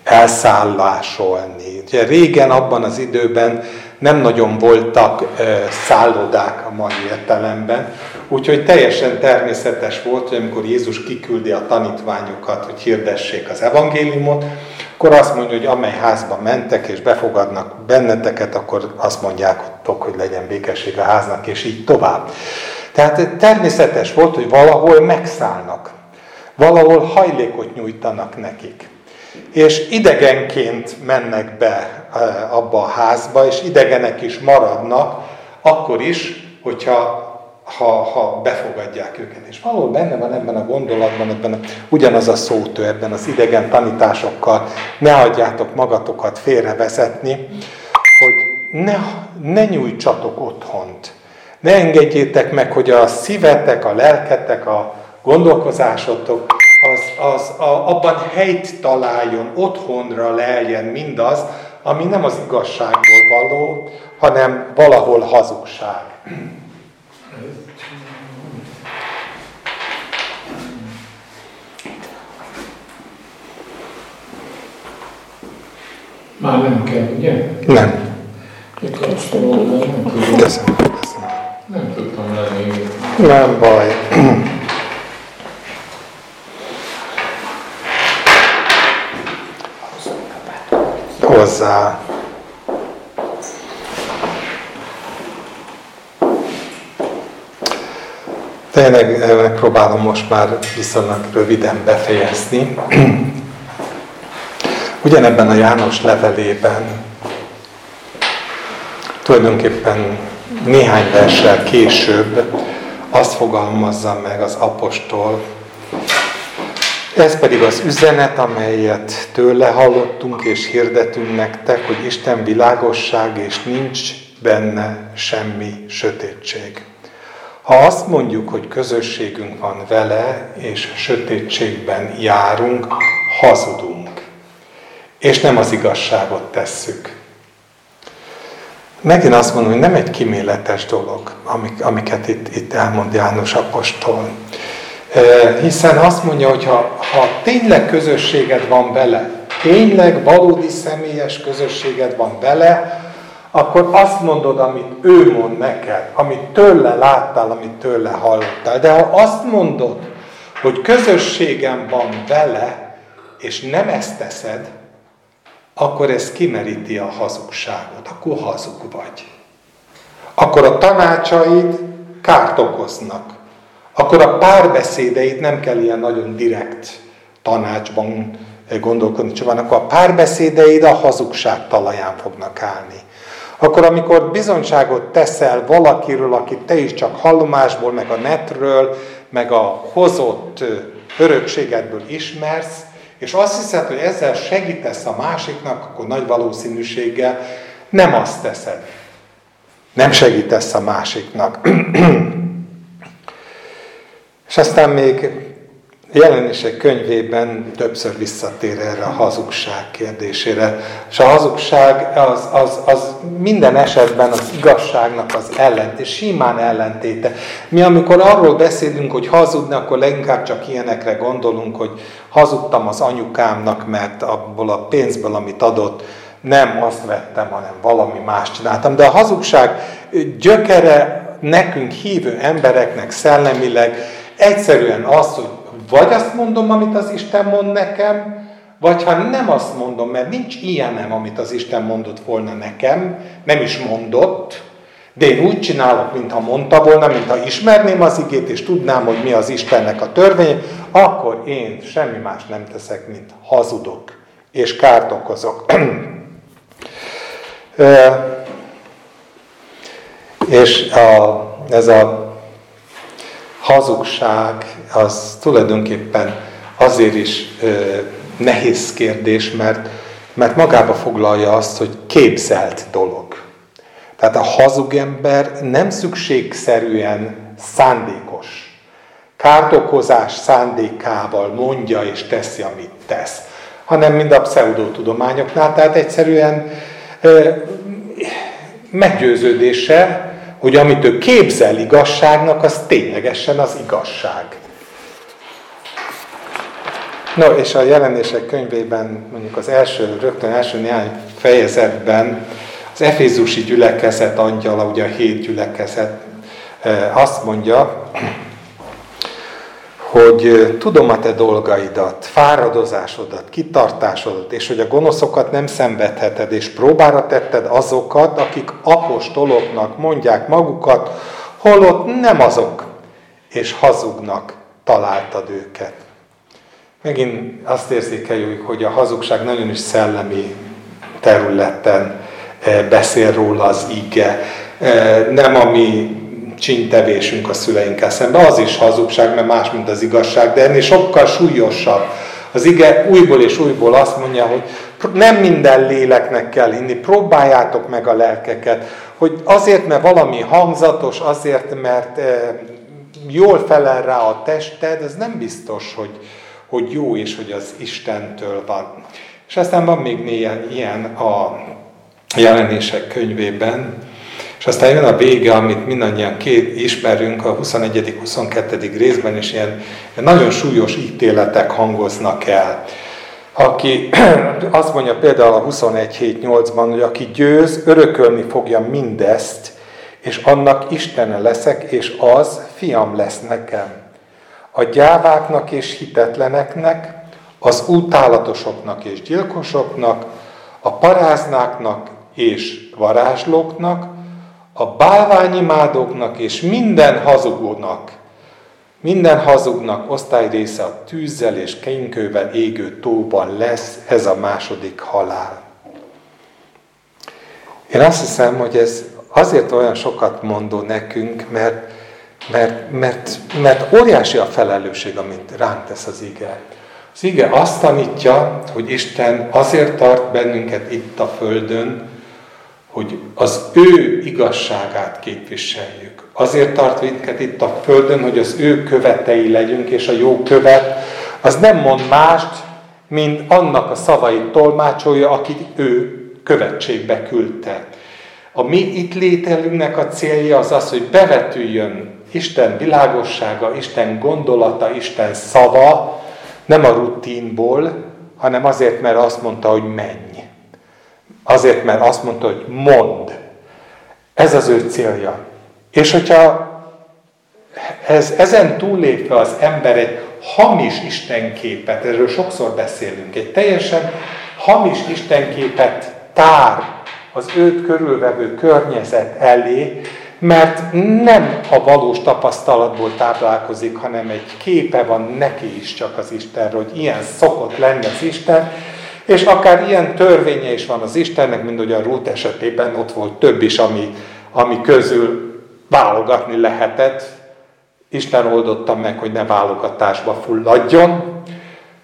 elszállásolni. Ugye régen abban az időben nem nagyon voltak szállodák a mai értelemben, úgyhogy teljesen természetes volt, hogy amikor Jézus kiküldi a tanítványokat, hogy hirdessék az evangéliumot, akkor azt mondja, hogy amely házba mentek és befogadnak benneteket, akkor azt mondják, hogy legyen békesség a háznak, és így tovább. Tehát természetes volt, hogy valahol megszállnak, valahol hajlékot nyújtanak nekik. És idegenként mennek be abba a házba, és idegenek is maradnak, akkor is, hogyha ha, ha befogadják őket. És valahol benne van ebben a gondolatban, ebben a, ugyanaz a szótő, ebben az idegen tanításokkal, ne hagyjátok magatokat félrevezetni, hogy ne, ne nyújtsatok otthont. Ne engedjétek meg, hogy a szívetek, a lelketek, a gondolkozásotok az, az a, abban helyt találjon, otthonra leljen mindaz, ami nem az igazságból való, hanem valahol hazugság. Már nem kell, ugye? Nem. Köszönöm. Köszönöm. Nem tudtam lenni. Nem baj. Hozzá. Tényleg eh, megpróbálom most már viszonylag röviden befejezni. Ugyanebben a János levelében tulajdonképpen néhány verssel később azt fogalmazza meg az apostol, ez pedig az üzenet, amelyet tőle hallottunk és hirdetünk nektek, hogy Isten világosság és nincs benne semmi sötétség. Ha azt mondjuk, hogy közösségünk van vele, és sötétségben járunk, hazudunk, és nem az igazságot tesszük. Megint azt mondom, hogy nem egy kiméletes dolog, amiket itt, itt elmond János Apostol. Hiszen azt mondja, hogy ha, ha tényleg közösséged van vele, tényleg valódi személyes közösséged van vele, akkor azt mondod, amit ő mond neked, amit tőle láttál, amit tőle hallottál. De ha azt mondod, hogy közösségem van vele, és nem ezt teszed, akkor ez kimeríti a hazugságot, akkor hazug vagy. Akkor a tanácsaid kárt okoznak. Akkor a párbeszédeit nem kell ilyen nagyon direkt tanácsban gondolkodni, csak van, akkor a párbeszédeid a hazugság talaján fognak állni. Akkor, amikor bizonyságot teszel valakiről, akit te is csak hallomásból, meg a netről, meg a hozott örökségedből ismersz, és azt hiszed, hogy ezzel segítesz a másiknak, akkor nagy valószínűséggel nem azt teszed. Nem segítesz a másiknak. és aztán még jelenések könyvében többször visszatér erre a hazugság kérdésére. És a hazugság az, az, az minden esetben az igazságnak az ellent, és simán ellentéte. Mi amikor arról beszélünk, hogy hazudni, akkor leginkább csak ilyenekre gondolunk, hogy hazudtam az anyukámnak, mert abból a pénzből, amit adott, nem azt vettem, hanem valami más csináltam. De a hazugság gyökere nekünk hívő embereknek szellemileg egyszerűen az, hogy vagy azt mondom, amit az Isten mond nekem, vagy ha nem azt mondom, mert nincs ilyenem, amit az Isten mondott volna nekem, nem is mondott, de én úgy csinálok, mintha mondta volna, mintha ismerném az igét, és tudnám, hogy mi az Istennek a törvény, akkor én semmi más nem teszek, mint hazudok, és kárt okozok. és a, ez a hazugság az tulajdonképpen azért is ö, nehéz kérdés, mert, mert magába foglalja azt, hogy képzelt dolog. Tehát a hazug ember nem szükségszerűen szándékos. Kártokozás szándékával mondja és teszi, amit tesz. Hanem mind a pseudotudományoknál, tehát egyszerűen ö, meggyőződése, hogy amit ő képzel igazságnak, az ténylegesen az igazság. No, és a jelenések könyvében, mondjuk az első, rögtön első néhány fejezetben az Efézusi gyülekezet angyala, ugye a hét gyülekezet eh, azt mondja, hogy tudom a te dolgaidat, fáradozásodat, kitartásodat, és hogy a gonoszokat nem szenvedheted, és próbára tetted azokat, akik apostoloknak mondják magukat, holott nem azok, és hazugnak találtad őket. Megint azt érzékeljük, hogy a hazugság nagyon is szellemi területen beszél róla az ige. Nem ami csintevésünk a szüleinkkel szemben. Az is hazugság, mert más, mint az igazság, de ennél sokkal súlyosabb. Az ige újból és újból azt mondja, hogy nem minden léleknek kell hinni, próbáljátok meg a lelkeket, hogy azért, mert valami hangzatos, azért, mert jól felel rá a tested, ez nem biztos, hogy, hogy jó és hogy az Istentől van. És aztán van még néhány ilyen a jelenések könyvében, és aztán jön a vége, amit mindannyian két ismerünk a 21.-22. részben, és ilyen nagyon súlyos ítéletek hangoznak el. Aki azt mondja például a 21.7.8-ban, hogy aki győz, örökölni fogja mindezt, és annak Istene leszek, és az fiam lesz nekem. A gyáváknak és hitetleneknek, az utálatosoknak és gyilkosoknak, a paráznáknak és varázslóknak, a bálványimádóknak és minden hazugónak, minden hazugnak osztály része a tűzzel és kénykővel égő tóban lesz ez a második halál. Én azt hiszem, hogy ez azért olyan sokat mondó nekünk, mert, mert, mert, mert óriási a felelősség, amit ránk tesz az ige. Az ige azt tanítja, hogy Isten azért tart bennünket itt a Földön, hogy az ő igazságát képviseljük. Azért tart minket itt a Földön, hogy az ő követei legyünk, és a jó követ az nem mond mást, mint annak a szavait tolmácsolja, akit ő követségbe küldte. A mi itt lételünknek a célja az az, hogy bevetüljön Isten világossága, Isten gondolata, Isten szava, nem a rutinból, hanem azért, mert azt mondta, hogy menj. Azért, mert azt mondta, hogy mond. Ez az ő célja. És hogyha ez, ezen túllépve az ember egy hamis istenképet, erről sokszor beszélünk, egy teljesen hamis istenképet tár az őt körülvevő környezet elé, mert nem a valós tapasztalatból táplálkozik, hanem egy képe van neki is csak az Istenről, hogy ilyen szokott lenni az Isten, és akár ilyen törvénye is van az Istennek, mint hogy a Ruth esetében ott volt több is, ami, ami közül válogatni lehetett. Isten oldotta meg, hogy ne válogatásba fulladjon,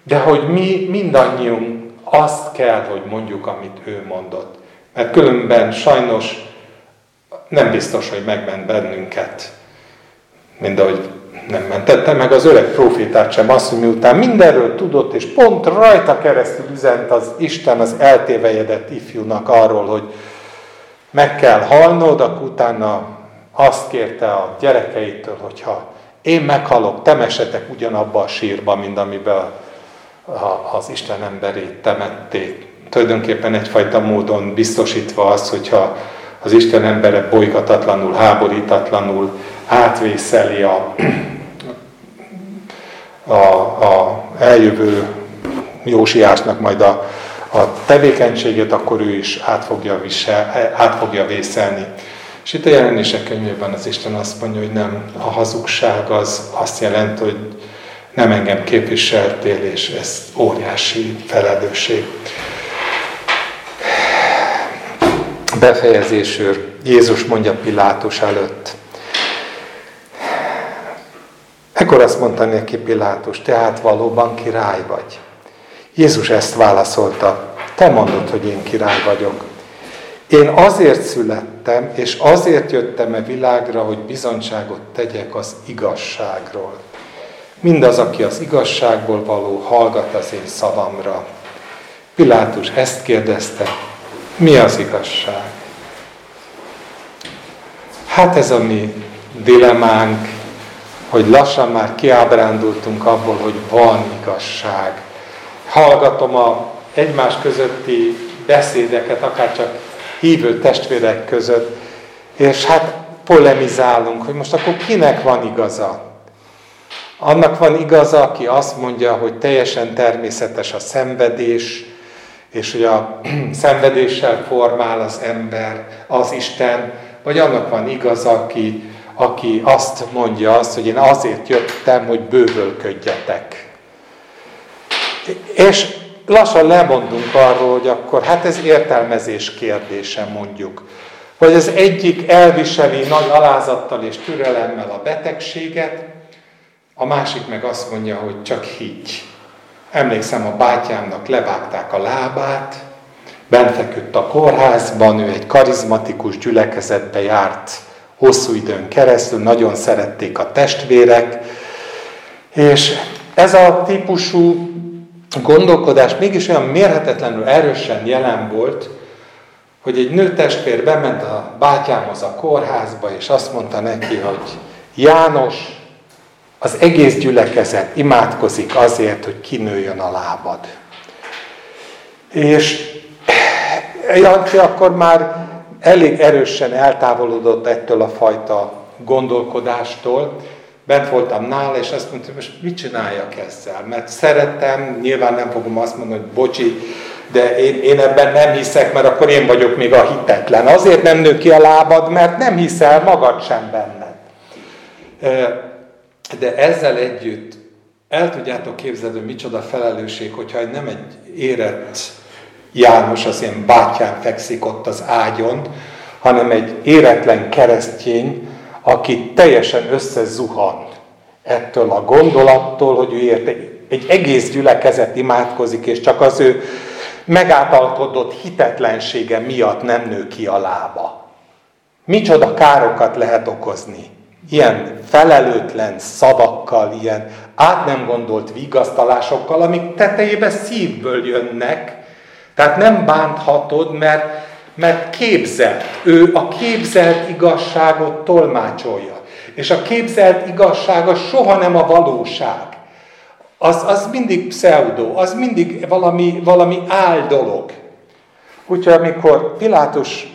de hogy mi mindannyiunk azt kell, hogy mondjuk, amit ő mondott. Mert különben sajnos nem biztos, hogy megment bennünket, mint ahogy nem mentette meg az öreg profétát sem azt, hogy miután mindenről tudott, és pont rajta keresztül üzent az Isten az eltévejedett ifjúnak arról, hogy meg kell halnod, akkor utána azt kérte a gyerekeitől, hogyha én meghalok, temesetek ugyanabba a sírba, mint amiben az Isten emberét temették. Tulajdonképpen egyfajta módon biztosítva az, hogyha az Isten embere bolygatatlanul, háborítatlanul átvészeli a, a, a eljövő Jósiásnak majd a, a tevékenységét, akkor ő is át fogja, visel, át fogja vészelni. És itt a jelenések könyvében az Isten azt mondja, hogy nem, a hazugság az azt jelent, hogy nem engem képviseltél, és ez óriási felelősség. Befejezésül Jézus mondja Pilátus előtt. Ekkor azt mondta neki Pilátus, tehát valóban király vagy. Jézus ezt válaszolta, te mondod, hogy én király vagyok. Én azért születtem, és azért jöttem e világra, hogy bizonyságot tegyek az igazságról. Mindaz, aki az igazságból való, hallgat az én szavamra. Pilátus ezt kérdezte, mi az igazság? Hát ez a mi dilemánk, hogy lassan már kiábrándultunk abból, hogy van igazság. Hallgatom a egymás közötti beszédeket, akár csak hívő testvérek között, és hát polemizálunk, hogy most akkor kinek van igaza. Annak van igaza, aki azt mondja, hogy teljesen természetes a szenvedés, és hogy a szenvedéssel formál az ember, az Isten, vagy annak van igaza, aki, aki azt mondja azt, hogy én azért jöttem, hogy bővölködjetek. És lassan lemondunk arról, hogy akkor hát ez értelmezés kérdése mondjuk. Vagy az egyik elviseli nagy alázattal és türelemmel a betegséget, a másik meg azt mondja, hogy csak higgy. Emlékszem, a bátyámnak levágták a lábát, bent feküdt a kórházban, ő egy karizmatikus gyülekezetbe járt hosszú időn keresztül, nagyon szerették a testvérek, és ez a típusú gondolkodás mégis olyan mérhetetlenül erősen jelen volt, hogy egy nőtestvér bement a bátyámhoz a kórházba, és azt mondta neki, hogy János, az egész gyülekezet imádkozik azért, hogy kinőjön a lábad. És Jancsi akkor már elég erősen eltávolodott ettől a fajta gondolkodástól. Bent voltam nála, és azt mondtam, most mit csináljak ezzel? Mert szeretem, nyilván nem fogom azt mondani, hogy bocsi, de én, én ebben nem hiszek, mert akkor én vagyok még a hitetlen. Azért nem nő ki a lábad, mert nem hiszel magad sem benned. De ezzel együtt el tudjátok képzelni, hogy micsoda felelősség, hogyha nem egy érett János az én bátyám fekszik ott az ágyon, hanem egy éretlen keresztény, aki teljesen összezuhan ettől a gondolattól, hogy ő érte, egy egész gyülekezet imádkozik, és csak az ő megátalkodott hitetlensége miatt nem nő ki a lába. Micsoda károkat lehet okozni. Ilyen felelőtlen szavakkal, ilyen át nem gondolt vigasztalásokkal, amik tetejébe szívből jönnek, tehát nem bánthatod, mert, mert képzelt. Ő a képzelt igazságot tolmácsolja. És a képzelt igazsága soha nem a valóság. Az, az mindig pseudo, az mindig valami, valami áldolog. Úgyhogy amikor Pilátus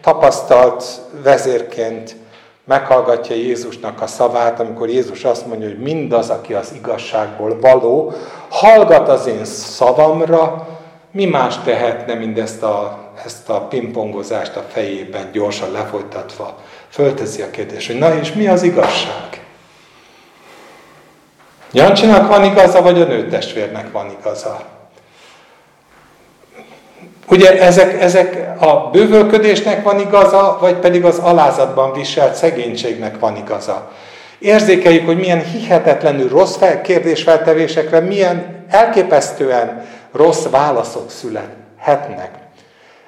tapasztalt vezérként meghallgatja Jézusnak a szavát, amikor Jézus azt mondja, hogy mindaz, aki az igazságból való, hallgat az én szavamra, mi más tehetne, mint ezt a, ezt a pingpongozást a fejében gyorsan lefolytatva? Fölteszi a kérdést, hogy na és mi az igazság? Jancsinak van igaza, vagy a nőtestvérnek van igaza? Ugye ezek, ezek a bővölködésnek van igaza, vagy pedig az alázatban viselt szegénységnek van igaza? Érzékeljük, hogy milyen hihetetlenül rossz kérdésfeltevésekre, milyen elképesztően rossz válaszok születhetnek.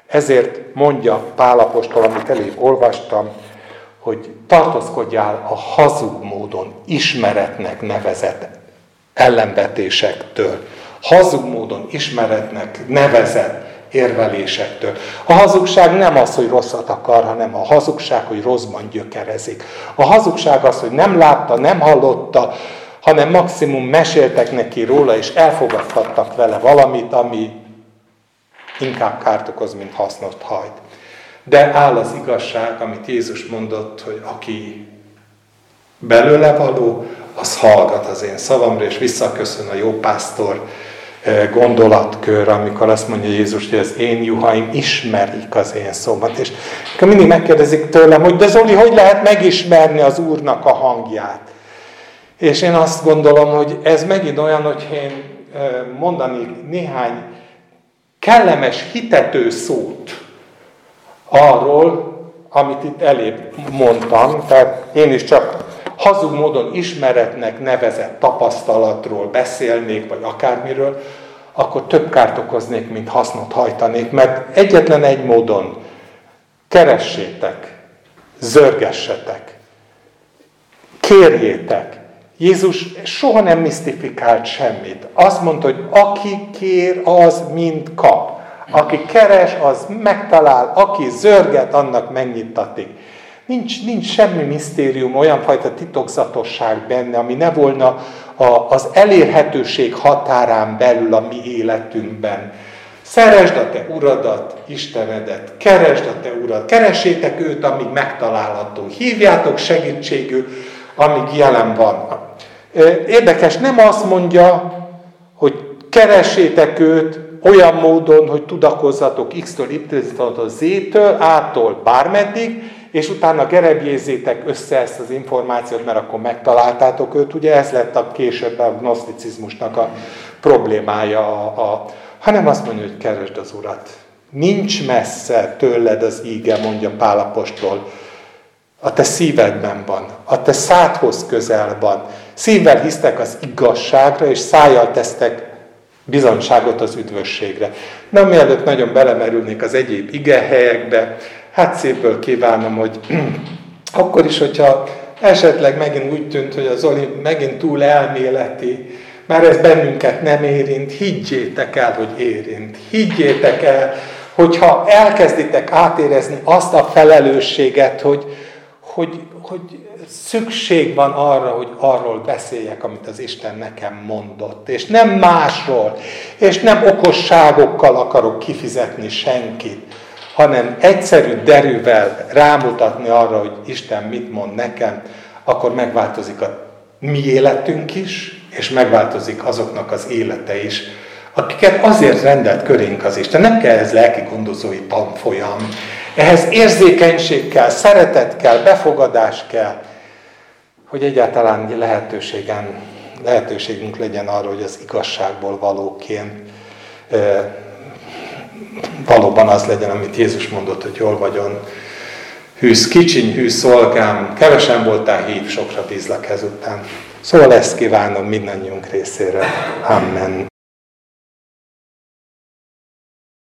Ezért mondja Pálapostól, amit elég olvastam, hogy tartózkodjál a hazug módon ismeretnek nevezett ellenvetésektől. Hazug módon ismeretnek nevezett érvelésektől. A hazugság nem az, hogy rosszat akar, hanem a hazugság, hogy rosszban gyökerezik. A hazugság az, hogy nem látta, nem hallotta, hanem maximum meséltek neki róla, és elfogadhattak vele valamit, ami inkább kárt okoz, mint hasznot hajt. De áll az igazság, amit Jézus mondott, hogy aki belőle való, az hallgat az én szavamra, és visszaköszön a jó pásztor eh, gondolatkör, amikor azt mondja Jézus, hogy az én juhaim ismerik az én szómat. És akkor mindig megkérdezik tőlem, hogy de Zoli, hogy lehet megismerni az Úrnak a hangját? És én azt gondolom, hogy ez megint olyan, hogy én mondanék néhány kellemes hitető szót arról, amit itt elébb mondtam, tehát én is csak hazug módon ismeretnek nevezett tapasztalatról beszélnék, vagy akármiről, akkor több kárt okoznék, mint hasznot hajtanék, mert egyetlen egy módon keressétek, zörgessetek, kérjétek. Jézus soha nem misztifikált semmit. Azt mondta, hogy aki kér, az mind kap. Aki keres, az megtalál, aki zörget, annak megnyittatik. Nincs, nincs semmi misztérium, olyan fajta titokzatosság benne, ami ne volna a, az elérhetőség határán belül a mi életünkben. Szeresd a te uradat, Istenedet, keresd a te urat, keresétek őt, amíg megtalálható. Hívjátok segítségül, amíg jelen van. Érdekes, nem azt mondja, hogy keressétek őt olyan módon, hogy tudakozzatok X-től, Y-től, Z-től, A-tól bármeddig, és utána gerebjézzétek össze ezt az információt, mert akkor megtaláltátok őt. Ugye ez lett a később a gnoszticizmusnak a problémája, a, a, hanem azt mondja, hogy keresd az Urat. Nincs messze tőled az íge, mondja Pálapostól. A te szívedben van, a te szádhoz közel van. Szívvel hisztek az igazságra, és szájjal tesztek bizonyságot az üdvösségre. Na, mielőtt nagyon belemerülnék az egyéb igehelyekbe, hát szépből kívánom, hogy akkor is, hogyha esetleg megint úgy tűnt, hogy az Zoli megint túl elméleti, már ez bennünket nem érint, higgyétek el, hogy érint. Higgyétek el, hogyha elkezditek átérezni azt a felelősséget, hogy, hogy, hogy szükség van arra, hogy arról beszéljek, amit az Isten nekem mondott. És nem másról, és nem okosságokkal akarok kifizetni senkit, hanem egyszerű derűvel rámutatni arra, hogy Isten mit mond nekem, akkor megváltozik a mi életünk is, és megváltozik azoknak az élete is, akiket azért rendelt körénk az Isten. Nem kell ez lelki gondozói tanfolyam. Ehhez érzékenység kell, szeretet kell, befogadás kell, hogy egyáltalán lehetőségen, lehetőségünk legyen arra, hogy az igazságból valóként valóban az legyen, amit Jézus mondott, hogy jól vagyon. Hűsz kicsiny, hűsz szolgám, kevesen voltál hív, sokra bízlak ezután. Szóval ezt kívánom mindannyiunk részére. Amen.